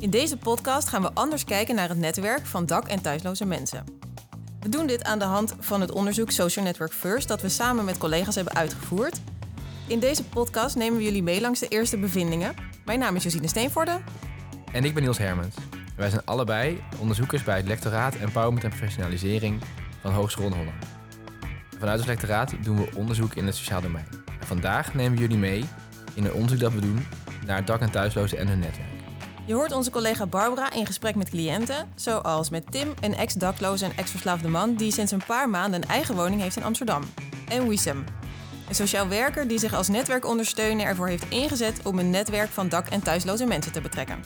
In deze podcast gaan we anders kijken naar het netwerk van dak- en thuisloze mensen. We doen dit aan de hand van het onderzoek Social Network First dat we samen met collega's hebben uitgevoerd. In deze podcast nemen we jullie mee langs de eerste bevindingen. Mijn naam is Josine Steenvoorde. En ik ben Niels Hermens. Wij zijn allebei onderzoekers bij het lectoraat Empowerment en Professionalisering van Hogeschool Holland. Vanuit het lectoraat doen we onderzoek in het sociaal domein. En vandaag nemen we jullie mee in een onderzoek dat we doen naar dak- en thuislozen en hun netwerk. Je hoort onze collega Barbara in gesprek met cliënten, zoals met Tim, een ex-dakloze en ex-verslaafde man die sinds een paar maanden een eigen woning heeft in Amsterdam. En Wissem, een sociaal werker die zich als netwerkondersteuner ervoor heeft ingezet om een netwerk van dak- en thuisloze mensen te betrekken.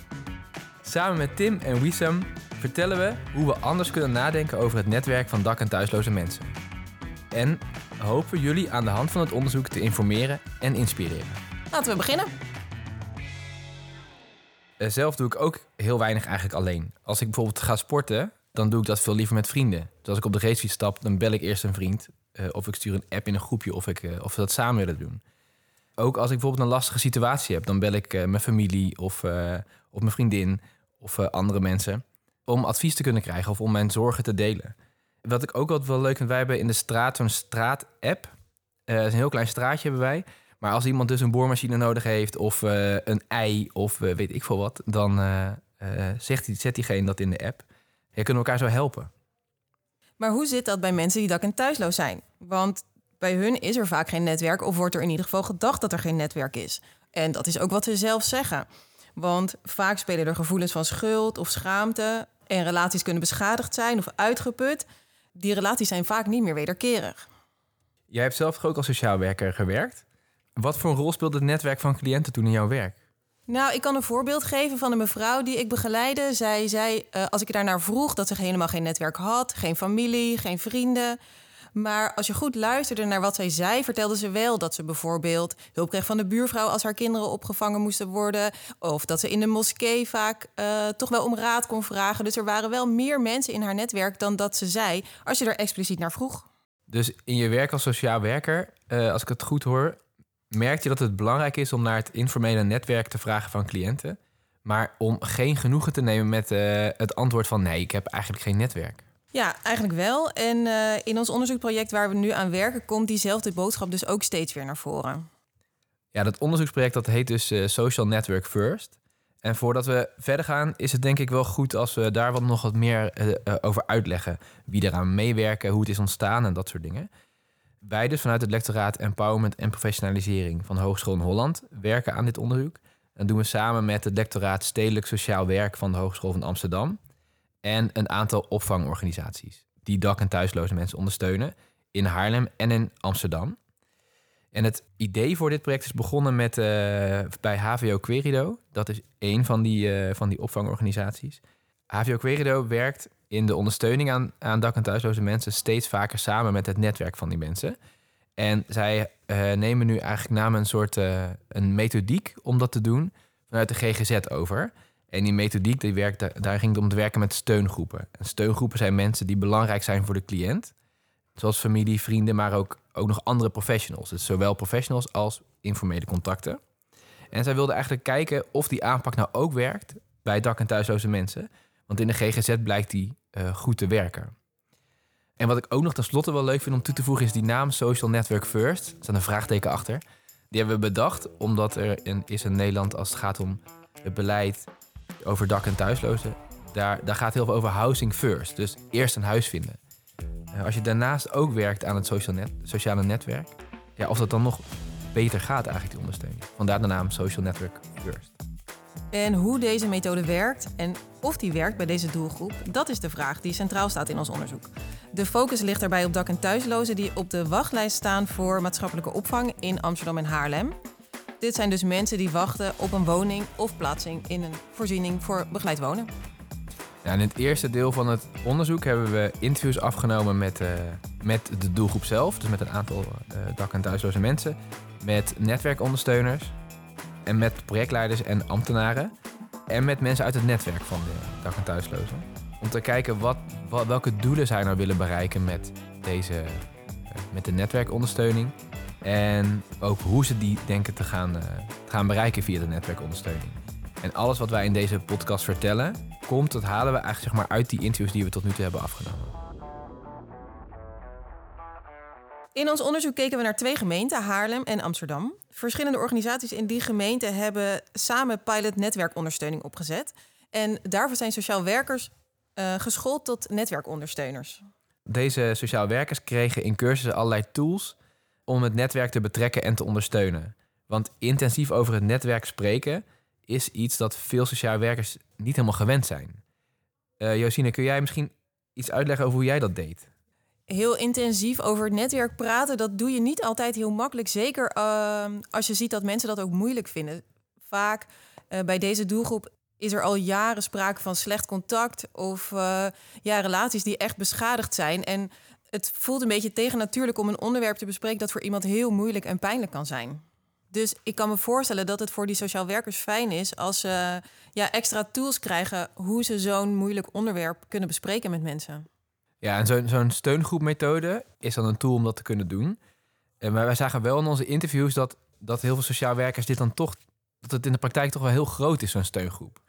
Samen met Tim en Wissam vertellen we hoe we anders kunnen nadenken over het netwerk van dak- en thuisloze mensen. En hopen we jullie aan de hand van het onderzoek te informeren en inspireren. Laten we beginnen. Eh, Zelf doe ik ook heel weinig eigenlijk alleen. Als ik bijvoorbeeld ga sporten, dan doe ik dat veel liever met vrienden. Dus als ik op de racefiets stap, dan bel ik eerst een vriend. eh, of ik stuur een app in een groepje of, ik, eh, of we dat samen willen doen. Ook als ik bijvoorbeeld een lastige situatie heb, dan bel ik mijn familie of, of mijn vriendin of andere mensen. Om advies te kunnen krijgen of om mijn zorgen te delen. Wat ik ook altijd wel leuk vind, wij hebben in de straat zo'n straat-app. Een heel klein straatje hebben wij. Maar als iemand dus een boormachine nodig heeft of eh, een ei of eh, weet ik veel wat, dan eh, eh, zegt die, zet diegene dat in de app. Je kunnen elkaar zo helpen. Maar hoe zit dat bij mensen die dak- en thuisloos zijn? Want bij hun is er vaak geen netwerk of wordt er in ieder geval gedacht dat er geen netwerk is. En dat is ook wat ze zelf zeggen. Want vaak spelen er gevoelens van schuld of schaamte en relaties kunnen beschadigd zijn of uitgeput. Die relaties zijn vaak niet meer wederkerig. Jij hebt zelf ook als sociaal werker gewerkt. Wat voor een rol speelde het netwerk van cliënten toen in jouw werk? Nou, ik kan een voorbeeld geven van een mevrouw die ik begeleide. Zij zei, eh, als ik daarnaar vroeg, dat ze helemaal geen netwerk had, geen familie, geen vrienden. Maar als je goed luisterde naar wat zij zei, vertelde ze wel dat ze bijvoorbeeld hulp kreeg van de buurvrouw als haar kinderen opgevangen moesten worden. Of dat ze in de moskee vaak eh, toch wel om raad kon vragen. Dus er waren wel meer mensen in haar netwerk dan dat ze zei, als je er expliciet naar vroeg. Dus in je werk als sociaal werker, eh, als ik het goed hoor, merk je dat het belangrijk is om naar het informele netwerk te vragen van cliënten. Maar om geen genoegen te nemen met eh, het antwoord van nee, ik heb eigenlijk geen netwerk. Ja, eigenlijk wel. En eh, in ons onderzoekproject waar we nu aan werken, komt diezelfde boodschap dus ook steeds weer naar voren. Ja, dat onderzoeksproject dat heet dus eh, Social Network First. En voordat we verder gaan, is het denk ik wel goed als we daar wat nog wat meer over uitleggen. Wie eraan meewerken, hoe het is ontstaan en dat soort dingen. Wij dus vanuit het lectoraat Empowerment en Professionalisering van Hogeschool in Holland werken aan dit onderzoek. Dat doen we samen met het lectoraat Stedelijk Sociaal Werk van de Hogeschool van Amsterdam. En een aantal opvangorganisaties die dak- en thuisloze mensen ondersteunen in Haarlem en in Amsterdam. En het idee voor dit project is begonnen met, eh, bij HVO Querido. Dat is één van die, eh, van die opvangorganisaties. HVO Querido werkt in de ondersteuning aan, aan dak- en thuisloze mensen steeds vaker samen met het netwerk van die mensen. En zij eh, nemen nu eigenlijk namen een soort eh, een methodiek om dat te doen vanuit de GGZ over. En die methodiek, die werkt, daar- ging het om te werken met steungroepen. En steungroepen zijn mensen die belangrijk zijn voor de cliënt. Zoals familie, vrienden, maar ook, ook nog andere professionals. Dus zowel professionals als informele contacten. En zij wilden eigenlijk kijken of die aanpak nou ook werkt bij dak- en thuisloze mensen. Want in de GGZ blijkt die eh, goed te werken. En wat ik ook nog tenslotte wel leuk vind om toe te voegen... is die naam Social Network First. Er staat een vraagteken achter. Die hebben we bedacht omdat er een, is in Nederland... als het gaat om het beleid over dak- en thuislozen... Daar, daar gaat heel veel over housing first. Dus eerst een huis vinden. Eh, als je daarnaast ook werkt aan het social net, sociale netwerk... Ja, of dat dan nog beter gaat eigenlijk, die ondersteuning. Vandaar de naam Social Network First. En hoe deze methode werkt en of die werkt bij deze doelgroep, dat is de vraag die centraal staat in ons onderzoek. De focus ligt daarbij op dak- en thuislozen die op de wachtlijst staan voor maatschappelijke opvang in Amsterdam en Haarlem. Dit zijn dus mensen die wachten op een woning of plaatsing in een voorziening voor begeleid wonen. In het eerste deel van het onderzoek hebben we interviews afgenomen met, eh, met de doelgroep zelf. Dus met een aantal eh, dak- en thuisloze mensen. Met netwerkondersteuners. En met projectleiders en ambtenaren. En met mensen uit het netwerk van de dak- en thuislozen. Om te kijken wat, wat, welke doelen zij nou willen bereiken met, deze, eh, met de netwerkondersteuning. En ook hoe ze die denken te gaan, eh, te gaan bereiken via de netwerkondersteuning. En alles wat wij in deze podcast vertellen, komt, dat halen we eigenlijk zeg maar, uit die interviews die we tot nu toe hebben afgenomen. In ons onderzoek keken we naar twee gemeenten, Haarlem en Amsterdam. Verschillende organisaties in die gemeenten hebben samen pilot netwerkondersteuning opgezet. En daarvoor zijn sociaal werkers uh, geschoold tot netwerkondersteuners. Deze sociaal werkers kregen in cursussen allerlei tools om het netwerk te betrekken en te ondersteunen. Want intensief over het netwerk spreken is iets dat veel sociaal werkers niet helemaal gewend zijn. Uh, Josine, kun jij misschien iets uitleggen over hoe jij dat deed? Heel intensief over het netwerk praten, dat doe je niet altijd heel makkelijk. Zeker uh, als je ziet dat mensen dat ook moeilijk vinden. Vaak uh, bij deze doelgroep is er al jaren sprake van slecht contact of uh, ja, relaties die echt beschadigd zijn. En het voelt een beetje tegennatuurlijk om een onderwerp te bespreken dat voor iemand heel moeilijk en pijnlijk kan zijn. Dus ik kan me voorstellen dat het voor die sociaal werkers fijn is als ze ja, extra tools krijgen hoe ze zo'n moeilijk onderwerp kunnen bespreken met mensen. Ja, en zo'n zo'n steungroepmethode is dan een tool om dat te kunnen doen. En maar wij zagen wel in onze interviews dat, dat heel veel sociaal werkers dit dan toch, dat het in de praktijk toch wel heel groot is, zo'n steungroep.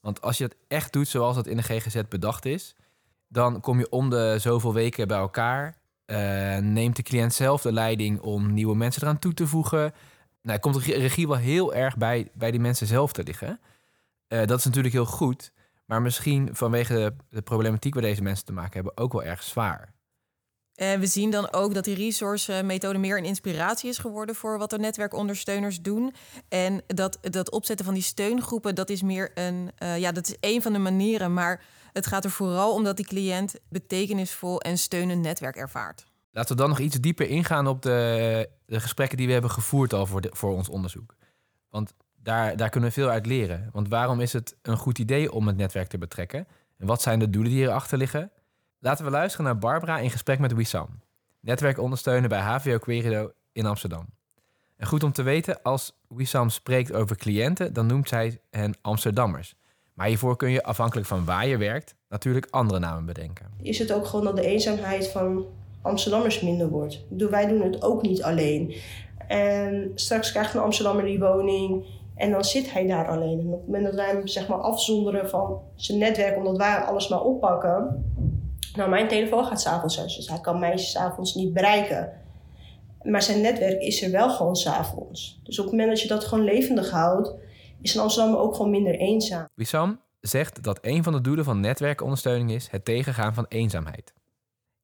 Want als je het echt doet zoals dat in de GGZ bedacht is, dan kom je om de zoveel weken bij elkaar. Uh, neemt de cliënt zelf de leiding om nieuwe mensen eraan toe te voegen. Nou, komt de regie wel heel erg bij, bij die mensen zelf te liggen. Uh, dat is natuurlijk heel goed, maar misschien vanwege de, de problematiek waar deze mensen te maken hebben ook wel erg zwaar. En eh, we zien dan ook dat die resource-methode meer een inspiratie is geworden voor wat de netwerkondersteuners doen. En dat, dat opzetten van die steungroepen, dat is meer een, uh, ja, dat is een van de manieren. Maar het gaat er vooral om dat die cliënt betekenisvol en steunend netwerk ervaart. Laten we dan nog iets dieper ingaan op de, de gesprekken die we hebben gevoerd al voor, de, voor ons onderzoek. Want daar, daar kunnen we veel uit leren. Want waarom is het een goed idee om het netwerk te betrekken? En wat zijn de doelen die erachter liggen? Laten we luisteren naar Barbara in gesprek met Wissam, netwerkondersteuner bij HVO Querido in Amsterdam. En goed om te weten, als Wissam spreekt over cliënten, dan noemt zij hen Amsterdammers. Maar hiervoor kun je, afhankelijk van waar je werkt, natuurlijk andere namen bedenken. Is het ook gewoon dat de eenzaamheid van Amsterdammers minder wordt? Wij doen het ook niet alleen. En straks krijgt een Amsterdammer die woning en dan zit hij daar alleen. En op het moment dat wij hem zeg maar, afzonderen van zijn netwerk, omdat wij alles maar oppakken, nou, mijn telefoon gaat s'avonds uit, dus hij kan mij s'avonds niet bereiken. Maar zijn netwerk is er wel gewoon s'avonds. Dus op het moment dat je dat gewoon levendig houdt, is een Amsterdam ook gewoon minder eenzaam. Wissam zegt dat een van de doelen van netwerkondersteuning is het tegengaan van eenzaamheid.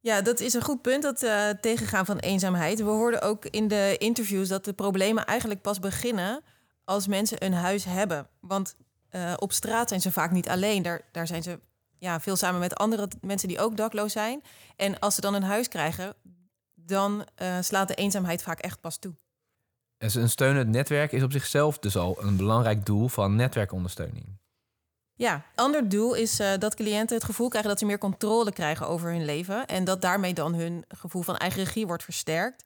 Ja, dat is een goed punt, dat uh, tegengaan van eenzaamheid. We hoorden ook in de interviews dat de problemen eigenlijk pas beginnen als mensen een huis hebben. Want uh, op straat zijn ze vaak niet alleen. Daar, daar zijn ze ja, veel samen met andere mensen die ook dakloos zijn. En als ze dan een huis krijgen, dan uh, slaat de eenzaamheid vaak echt pas toe. En een steunend netwerk is op zichzelf dus al een belangrijk doel van netwerkondersteuning. Ja, ander doel is uh, dat cliënten het gevoel krijgen dat ze meer controle krijgen over hun leven. En dat daarmee dan hun gevoel van eigen regie wordt versterkt.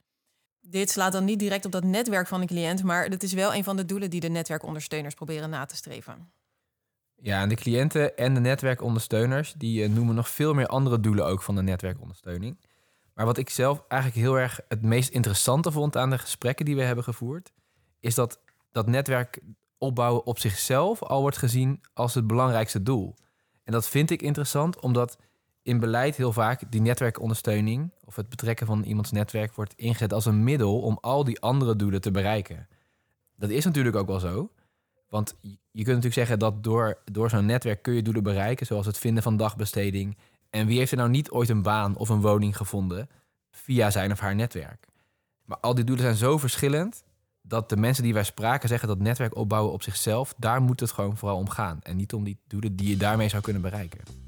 Dit slaat dan niet direct op dat netwerk van de cliënt, maar het is wel een van de doelen die de netwerkondersteuners proberen na te streven. Ja, en de cliënten en de netwerkondersteuners, die uh, noemen nog veel meer andere doelen ook van de netwerkondersteuning. Maar wat ik zelf eigenlijk heel erg het meest interessante vond aan de gesprekken die we hebben gevoerd, is dat dat netwerk opbouwen op zichzelf al wordt gezien als het belangrijkste doel. En dat vind ik interessant, omdat in beleid heel vaak die netwerkondersteuning of het betrekken van iemands netwerk wordt ingezet als een middel om al die andere doelen te bereiken. Dat is natuurlijk ook wel zo. Want je kunt natuurlijk zeggen dat door, door zo'n netwerk kun je doelen bereiken, zoals het vinden van dagbesteding. En wie heeft er nou niet ooit een baan of een woning gevonden via zijn of haar netwerk? Maar al die doelen zijn zo verschillend dat de mensen die wij spraken zeggen dat netwerk opbouwen op zichzelf, daar moet het gewoon vooral om gaan. En niet om die doelen die je daarmee zou kunnen bereiken.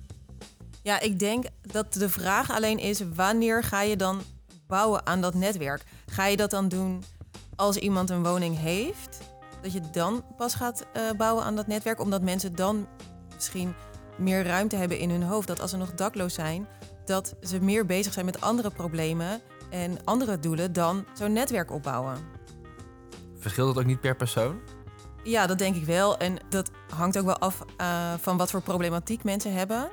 Ja, ik denk dat de vraag alleen is: wanneer ga je dan bouwen aan dat netwerk? Ga je dat dan doen als iemand een woning heeft? dat je dan pas gaat uh, bouwen aan dat netwerk, omdat mensen dan misschien meer ruimte hebben in hun hoofd. Dat als ze nog dakloos zijn, dat ze meer bezig zijn met andere problemen en andere doelen dan zo'n netwerk opbouwen. Verschilt dat ook niet per persoon? Ja, dat denk ik wel. En dat hangt ook wel af uh, van wat voor problematiek mensen hebben.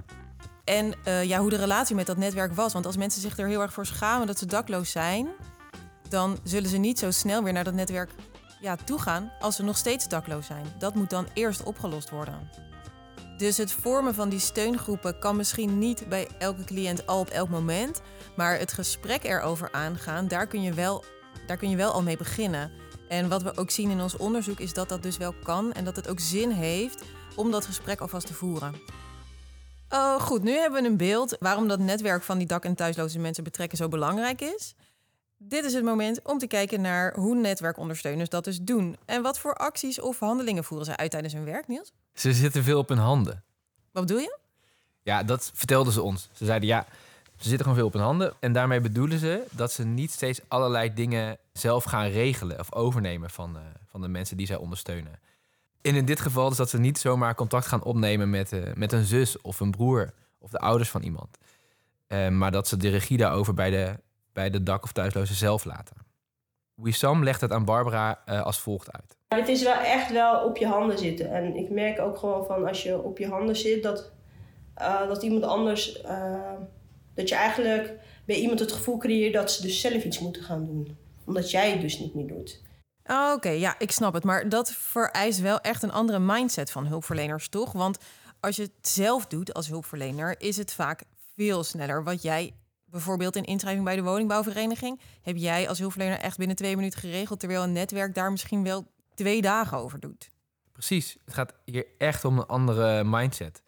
En uh, ja, hoe de relatie met dat netwerk was. Want als mensen zich er heel erg voor schamen dat ze dakloos zijn, dan zullen ze niet zo snel weer naar dat netwerk ja, toegaan als ze nog steeds dakloos zijn. Dat moet dan eerst opgelost worden. Dus het vormen van die steungroepen kan misschien niet bij elke cliënt al op elk moment. Maar het gesprek erover aangaan, daar kun je wel, daar kun je wel al mee beginnen. En wat we ook zien in ons onderzoek is dat dat dus wel kan en dat het ook zin heeft om dat gesprek alvast te voeren. Oh, goed, nu hebben we een beeld waarom dat netwerk van die dak- en thuisloze mensen betrekken zo belangrijk is. Dit is het moment om te kijken naar hoe netwerkondersteuners dat dus doen. En wat voor acties of handelingen voeren ze uit tijdens hun werk, Niels? Ze zitten veel op hun handen. Wat bedoel je? Ja, dat vertelden ze ons. Ze zeiden ja, ze zitten gewoon veel op hun handen. En daarmee bedoelen ze dat ze niet steeds allerlei dingen zelf gaan regelen of overnemen van, uh, van de mensen die zij ondersteunen. En in dit geval is dat ze niet zomaar contact gaan opnemen met, uh, met een zus of een broer of de ouders van iemand. Uh, maar dat ze de regie daarover bij de, bij de dak- of thuislozen zelf laten. Wissam legt het aan Barbara als volgt uit. Het is wel echt wel op je handen zitten. En ik merk ook gewoon van als je op je handen zit, dat, dat iemand anders. Dat je eigenlijk bij iemand het gevoel creëert dat ze dus zelf iets moeten gaan doen. Omdat jij het dus niet meer doet. Oh, Oké, ja, ik snap het. Maar dat vereist wel echt een andere mindset van hulpverleners, toch? Want als je het zelf doet als hulpverlener, is het vaak veel sneller. Wat jij bijvoorbeeld in inschrijving bij de woningbouwvereniging, heb jij als hulpverlener echt binnen twee minuten geregeld, terwijl een netwerk daar misschien wel twee dagen over doet. Precies, het gaat hier echt om een andere mindset.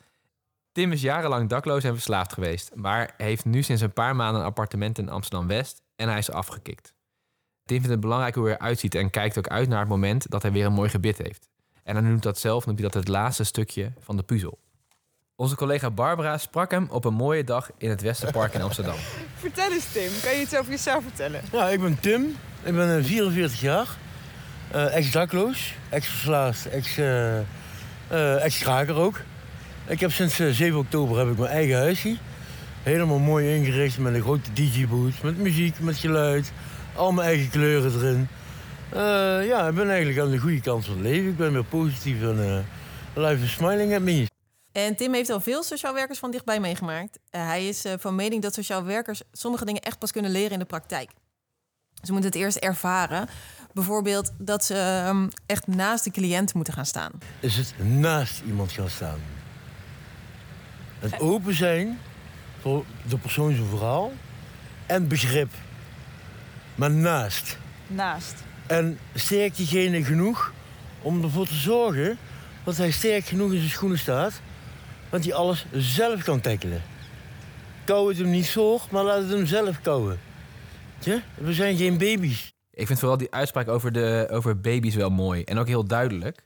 Tim is jarenlang dakloos en verslaafd geweest, maar heeft nu sinds een paar maanden een appartement in Amsterdam West en hij is afgekikt. Tim vindt het belangrijk hoe hij eruit ziet en kijkt ook uit naar het moment dat hij weer een mooi gebit heeft. En hij noemt dat zelf, noemt hij dat het laatste stukje van de puzzel. Onze collega Barbara sprak hem op een mooie dag in het Westerpark in Amsterdam. Vertel eens Tim, kan je iets over jezelf vertellen? Ja, ik ben Tim, ik ben 44 jaar. Uh, ex-dakloos, ex-verslaafd, ex-kraker uh, uh, ook. Ik heb sinds 7 oktober heb ik mijn eigen huisje. Helemaal mooi ingericht met een grote DJ-boot, met muziek, met geluid. Al mijn eigen kleuren erin. ja, ik ben eigenlijk aan de goede kant van het leven. Ik ben weer positief en life is smiling at me. En Tim heeft al veel sociaal werkers van dichtbij meegemaakt. hij is van mening dat sociaal werkers sommige dingen echt pas kunnen leren in de praktijk. Ze moeten het eerst ervaren. Bijvoorbeeld dat ze um, echt naast de cliënt moeten gaan staan. Is het naast iemand gaan staan? Het open zijn voor de persoon zijn verhaal en begrip. Maar naast. Naast. En sterk diegene genoeg om ervoor te zorgen dat hij sterk genoeg in zijn schoenen staat, want hij alles zelf kan tackelen. Kou het hem niet voor, maar laat het hem zelf kouwen. Ja? We zijn geen baby's. Ik vind vooral die uitspraak over, de, over baby's wel mooi en ook heel duidelijk.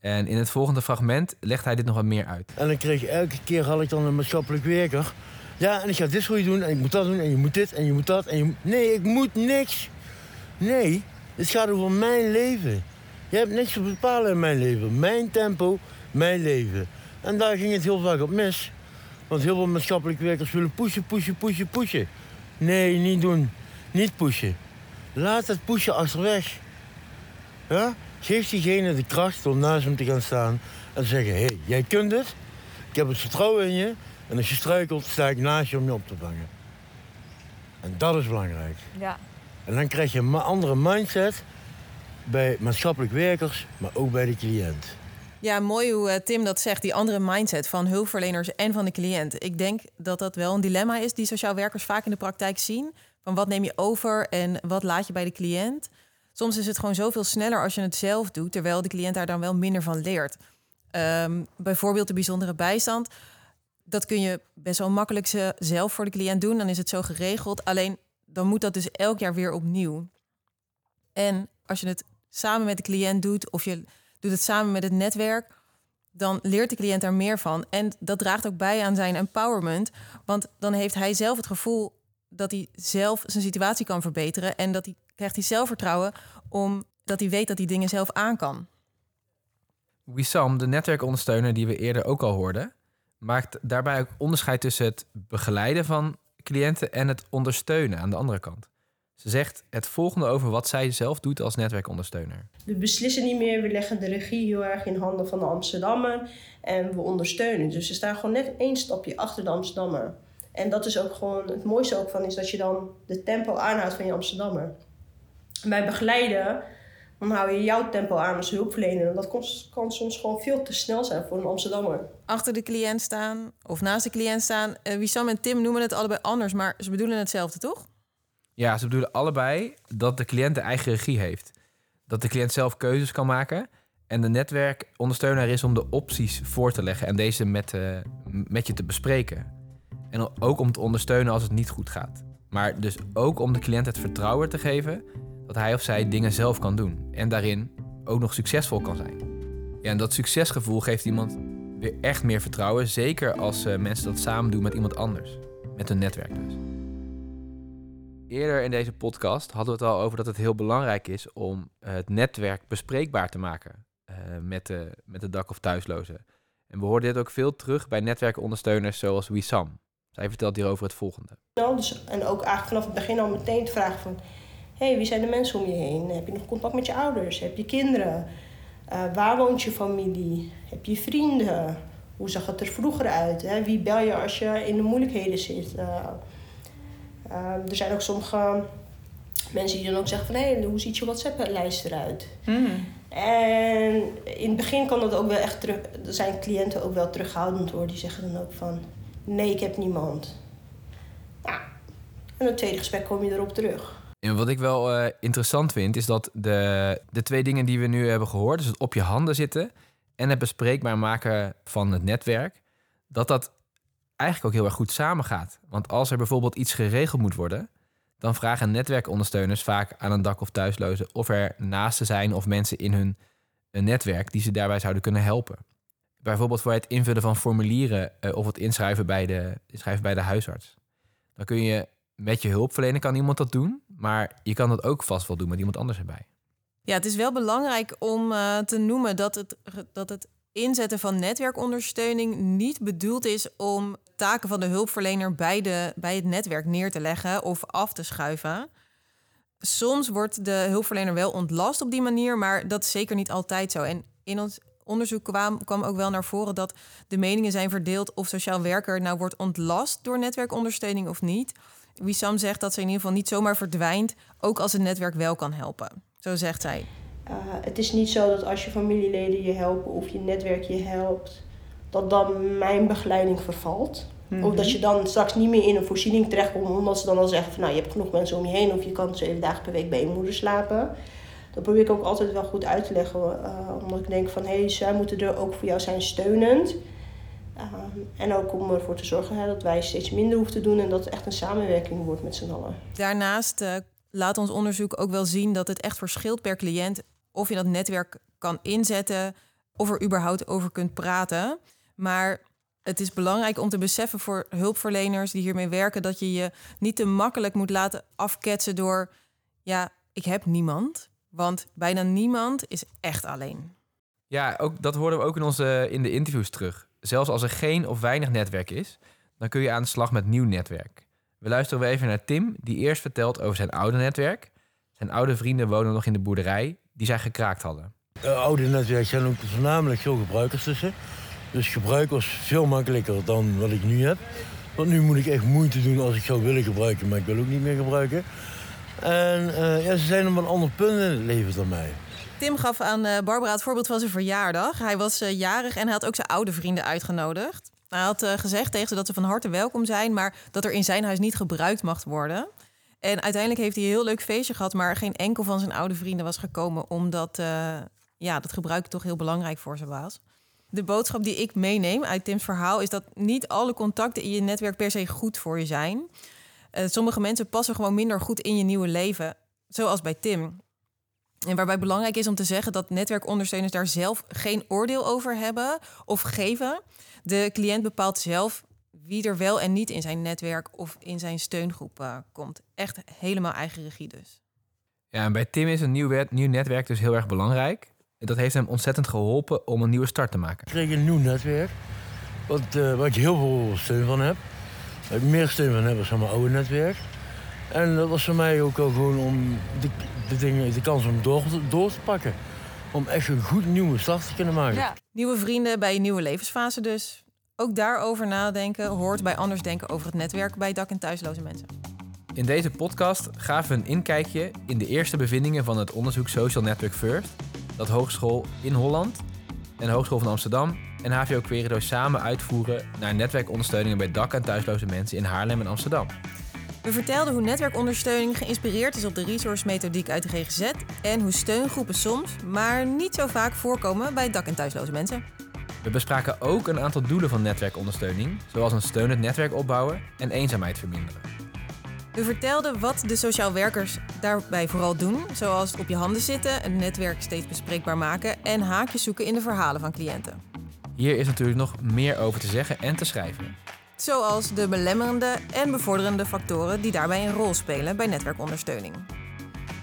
En in het volgende fragment legt hij dit nog wat meer uit. En dan kreeg elke keer had ik dan een maatschappelijk werker. Ja, en ik ga dit voor je doen en ik moet dat doen en je moet dit en je moet dat en je. Nee, ik moet niks. Nee, het gaat over mijn leven. Je hebt niks te bepalen in mijn leven. Mijn tempo, mijn leven. En daar ging het heel vaak op mis. Want heel veel maatschappelijke werkers willen pushen, pushen, pushen, pushen. Nee, niet doen. Niet pushen. Laat het pushen achterweg. Ja? Geef diegene de kracht om naast hem te gaan staan en zeggen: hé, hey, jij kunt het. Ik heb het vertrouwen in je. En als je struikelt, sta ik naast je om je op te vangen. En dat is belangrijk. Ja. En dan krijg je een andere mindset bij maatschappelijk werkers, maar ook bij de cliënt. Ja, mooi hoe Tim dat zegt, die andere mindset van hulpverleners en van de cliënt. Ik denk dat dat wel een dilemma is die sociaal werkers vaak in de praktijk zien. Van wat neem je over en wat laat je bij de cliënt? Soms is het gewoon zoveel sneller als je het zelf doet, terwijl de cliënt daar dan wel minder van leert. Um, bijvoorbeeld de bijzondere bijstand. Dat kun je best wel makkelijk zelf voor de cliënt doen. Dan is het zo geregeld. Alleen dan moet dat dus elk jaar weer opnieuw. En als je het samen met de cliënt doet of je doet het samen met het netwerk, dan leert de cliënt daar meer van. En dat draagt ook bij aan zijn empowerment. Want dan heeft hij zelf het gevoel dat hij zelf zijn situatie kan verbeteren. En dat hij krijgt hij zelfvertrouwen omdat hij weet dat hij dingen zelf aan kan. Wissam, de netwerkondersteuner die we eerder ook al hoorden, maakt daarbij ook onderscheid tussen het begeleiden van cliënten en het ondersteunen aan de andere kant. Ze zegt het volgende over wat zij zelf doet als netwerkondersteuner. We beslissen niet meer, we leggen de regie heel erg in handen van de Amsterdammer en we ondersteunen. Dus ze staan gewoon net één stapje achter de Amsterdammer. En dat is ook gewoon het mooiste ook van, is dat je dan de tempo aanhoudt van je Amsterdammer. Bij begeleiden, Dan hou je jouw tempo aan als hulpverlener. En dat kan, kan soms gewoon veel te snel zijn voor een Amsterdammer. Achter de cliënt staan of naast de cliënt staan. Uh, Wissam en Tim noemen het allebei anders, maar ze bedoelen hetzelfde, toch? Ja, ze bedoelen allebei dat de cliënt de eigen regie heeft. Dat de cliënt zelf keuzes kan maken. En de netwerkondersteuner is om de opties voor te leggen en deze met, uh, met je te bespreken. En ook om te ondersteunen als het niet goed gaat. Maar dus ook om de cliënt het vertrouwen te geven dat hij of zij dingen zelf kan doen. En daarin ook nog succesvol kan zijn. Ja, en dat succesgevoel geeft iemand weer echt meer vertrouwen. Zeker als uh, mensen dat samen doen met iemand anders. Met een netwerk dus. Eerder in deze podcast hadden we het al over dat het heel belangrijk is om het netwerk bespreekbaar te maken uh, met, de, met de dak- of thuislozen. En we hoorden dit ook veel terug bij netwerkondersteuners zoals Wissam. Zij vertelt hierover het volgende. En ook eigenlijk vanaf het begin al meteen te vragen van... hé, hey, wie zijn de mensen om je heen? Heb je nog contact met je ouders? Heb je kinderen? Uh, waar woont je familie? Heb je vrienden? Hoe zag het er vroeger uit? Hè? Wie bel je als je in de moeilijkheden zit? Uh, uh, er zijn ook sommige mensen die dan ook zeggen van... hé, hey, hoe ziet je WhatsApp-lijst eruit? Mm. En in het begin kan dat ook wel echt terug... Er zijn cliënten ook wel terughoudend hoor. Die zeggen dan ook van... Nee, ik heb niemand. Nou, en het tweede gesprek kom je erop terug. En wat ik wel uh, interessant vind, is dat de, de twee dingen die we nu hebben gehoord, dus het op je handen zitten en het bespreekbaar maken van het netwerk, dat dat eigenlijk ook heel erg goed samengaat. Want als er bijvoorbeeld iets geregeld moet worden, dan vragen netwerkondersteuners vaak aan een dak- of thuisloze of er naasten zijn of mensen in hun netwerk die ze daarbij zouden kunnen helpen bijvoorbeeld voor het invullen van formulieren uh, of het inschrijven bij, de, inschrijven bij de huisarts. Dan kun je met je hulpverlener kan iemand dat doen, maar je kan dat ook vast wel doen met iemand anders erbij. Ja, het is wel belangrijk om uh, te noemen dat het, dat het inzetten van netwerkondersteuning niet bedoeld is om taken van de hulpverlener bij, de, bij het netwerk neer te leggen of af te schuiven. Soms wordt de hulpverlener wel ontlast op die manier, maar dat is zeker niet altijd zo. En in ons onderzoek kwam, kwam ook wel naar voren dat de meningen zijn verdeeld of sociaal werker nou wordt ontlast door netwerkondersteuning of niet. Wissam zegt dat ze in ieder geval niet zomaar verdwijnt, ook als het netwerk wel kan helpen. Zo zegt zij. Uh, het is niet zo dat als je familieleden je helpen of je netwerk je helpt, dat dan mijn begeleiding vervalt. Mm -hmm. Of dat je dan straks niet meer in een voorziening terechtkomt, omdat ze dan al zeggen van nou je hebt genoeg mensen om je heen of je kan zeven dagen per week bij je moeder slapen dat probeer ik ook altijd wel goed uit te leggen. Uh, omdat ik denk van hé, hey, zij moeten er ook voor jou zijn steunend. En ook om ervoor te zorgen hè, dat wij steeds minder hoeven te doen en dat het echt een samenwerking wordt met z'n allen. Daarnaast uh, laat ons onderzoek ook wel zien dat het echt verschilt per cliënt of je dat netwerk kan inzetten of er überhaupt over kunt praten. Maar het is belangrijk om te beseffen voor hulpverleners die hiermee werken dat je je niet te makkelijk moet laten afketsen door ja, ik heb niemand. Want bijna niemand is echt alleen. Ja, ook, dat hoorden we ook in, onze, in de interviews terug. Zelfs als er geen of weinig netwerk is, dan kun je aan de slag met nieuw netwerk. We luisteren even naar Tim, die eerst vertelt over zijn oude netwerk. Zijn oude vrienden wonen nog in de boerderij die zij gekraakt hadden. Uh, oude netwerk zijn ook voornamelijk veel gebruikers tussen. Dus gebruik was veel makkelijker dan wat ik nu heb. Want nu moet ik echt moeite doen als ik zou willen gebruiken, maar ik wil ook niet meer gebruiken. En uh, ja, ze zijn op een ander punt in het leven dan mij. Tim gaf aan uh, Barbara het voorbeeld van zijn verjaardag. Hij was uh, jarig en hij had ook zijn oude vrienden uitgenodigd. Hij had gezegd tegen ze dat ze van harte welkom zijn, maar dat er in zijn huis niet gebruikt mag worden. En uiteindelijk heeft hij een heel leuk feestje gehad, maar geen enkel van zijn oude vrienden was gekomen, omdat ja, dat gebruik toch heel belangrijk voor ze was. De boodschap die ik meeneem uit Tims verhaal is dat niet alle contacten in je netwerk per se goed voor je zijn. Uh, sommige mensen passen gewoon minder goed in je nieuwe leven, zoals bij Tim. En waarbij belangrijk is om te zeggen dat netwerkondersteuners daar zelf geen oordeel over hebben of geven. De cliënt bepaalt zelf wie er wel en niet in zijn netwerk of in zijn steungroep uh, komt. Echt helemaal eigen regie dus. Ja, en bij Tim is een nieuw, nieuw netwerk dus heel erg belangrijk. Dat heeft hem ontzettend geholpen om een nieuwe start te maken. Ik kreeg een nieuw netwerk, wat, uh, waar ik heel veel steun van heb. Waar ik meer steun van heb dan mijn oude netwerk. En dat was voor mij ook al gewoon om de, de, dingen, de kans om door, door te pakken. Om echt een goed nieuwe start te kunnen maken. Ja. Nieuwe vrienden bij je nieuwe levensfase dus. Ook daarover nadenken hoort bij anders denken over het netwerk bij dak- en thuisloze mensen. In deze podcast gaven we een inkijkje in de eerste bevindingen van het onderzoek Social Network First, dat Hogeschool in Holland en de Hogeschool van Amsterdam en HVO Querido samen uitvoeren naar netwerkondersteuningen bij dak- en thuisloze mensen in Haarlem en Amsterdam. We vertelden hoe netwerkondersteuning geïnspireerd is op de resource-methodiek uit de GGZ en hoe steungroepen soms, maar niet zo vaak voorkomen bij dak- en thuisloze mensen. We bespraken ook een aantal doelen van netwerkondersteuning, zoals een steunend netwerk opbouwen en eenzaamheid verminderen. We vertelden wat de sociaal werkers daarbij vooral doen, zoals op je handen zitten, het netwerk steeds bespreekbaar maken en haakjes zoeken in de verhalen van cliënten. Hier is natuurlijk nog meer over te zeggen en te schrijven. Zoals de belemmerende en bevorderende factoren die daarbij een rol spelen bij netwerkondersteuning.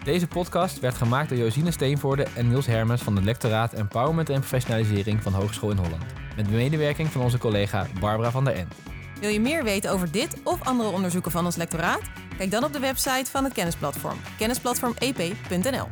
Deze podcast werd gemaakt door Josine Steenvoorde en Niels Hermens van het lectoraat Empowerment en Professionalisering van Hogeschool in Holland. Met medewerking van onze collega Barbara van der End. Wil je meer weten over dit of andere onderzoeken van ons lectoraat? Kijk dan op de website van het kennisplatform, kennisplatformep.nl.